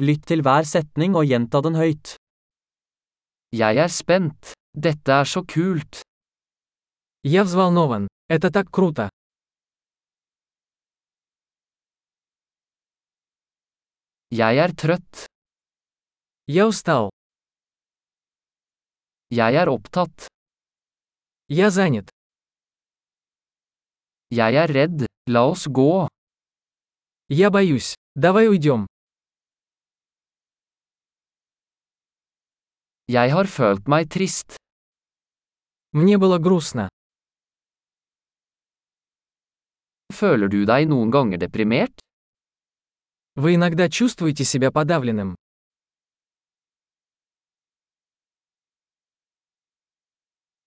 Lytt til hver setning og gjenta den høyt. Jeg er spent. Dette er så kult. Я взволнован. Это так круто. Jeg er trøtt. Я устал. Jeg er opptatt. Я занят. Jeg er redd. La oss gå. Я боюсь. Давай уйдем. Jeg har følt meg trist. Мне было грустно. Føler du deg noen ganger deprimert? Вы иногда чувствуете себя подавленным.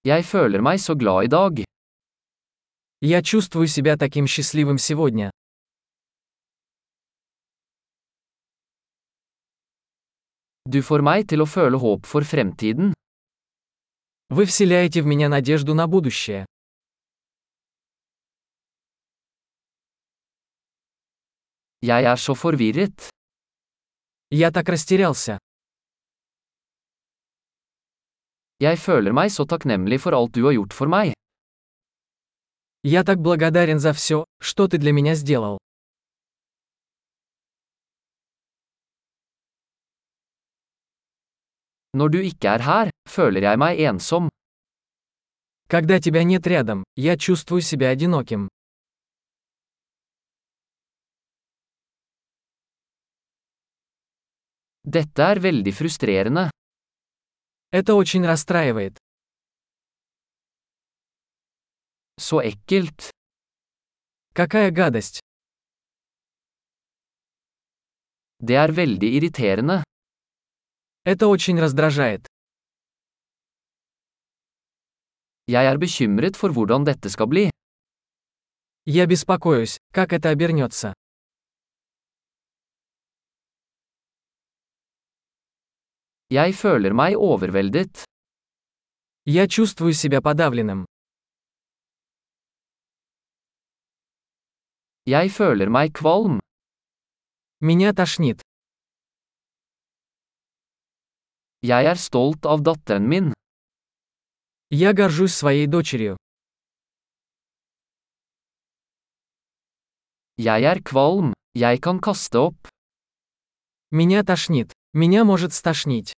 Jeg føler meg så glad i dag. Я чувствую себя таким счастливым сегодня. Du får meg til å føle håp for fremtiden. Вы вселяете в меня надежду на будущее. Jeg er så forvirret. Я так растерялся. Jeg føler meg så takknemlig for alt du har gjort for meg. Я так благодарен за все, что ты для меня сделал. Når du ikke er her, føler jeg meg ensom. Когда тебя нет рядом, я чувствую себя одиноким. Dette er veldig frustrerende. Это очень расстраивает. Så ekkelt. Какая гадость. Det er veldig irriterende. Это очень раздражает. Jeg er bekymret for hvordan dette skal bli. Я беспокоюсь, как это обернется. Jeg føler meg overveldet. Я чувствую себя подавленным. Jeg føler meg kvalm. Меня тошнит. Jeg er stolt av datteren min. Я горжусь своей дочерью. Jeg er kvalm. Jeg kan kaste opp. Меня тошнит. Меня может стошнить.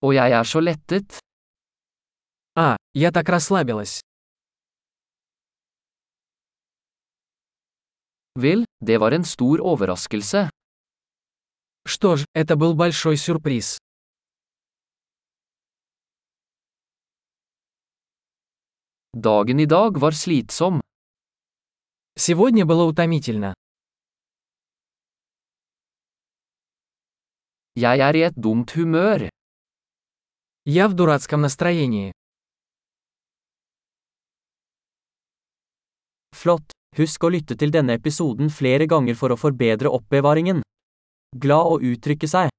Og jeg er så lettet. А, я так расслабилась. Vel, det var en stor overraskelse. Что ж, это был большой сюрприз. Dagen i dag var slitsom. Сегодня было утомительно. Jeg er i et dumt humør. Я в дурацком настроении. Flott! Husk å lytte til denne episoden flere ganger for å forbedre oppbevaringen. Glad å uttrykke seg!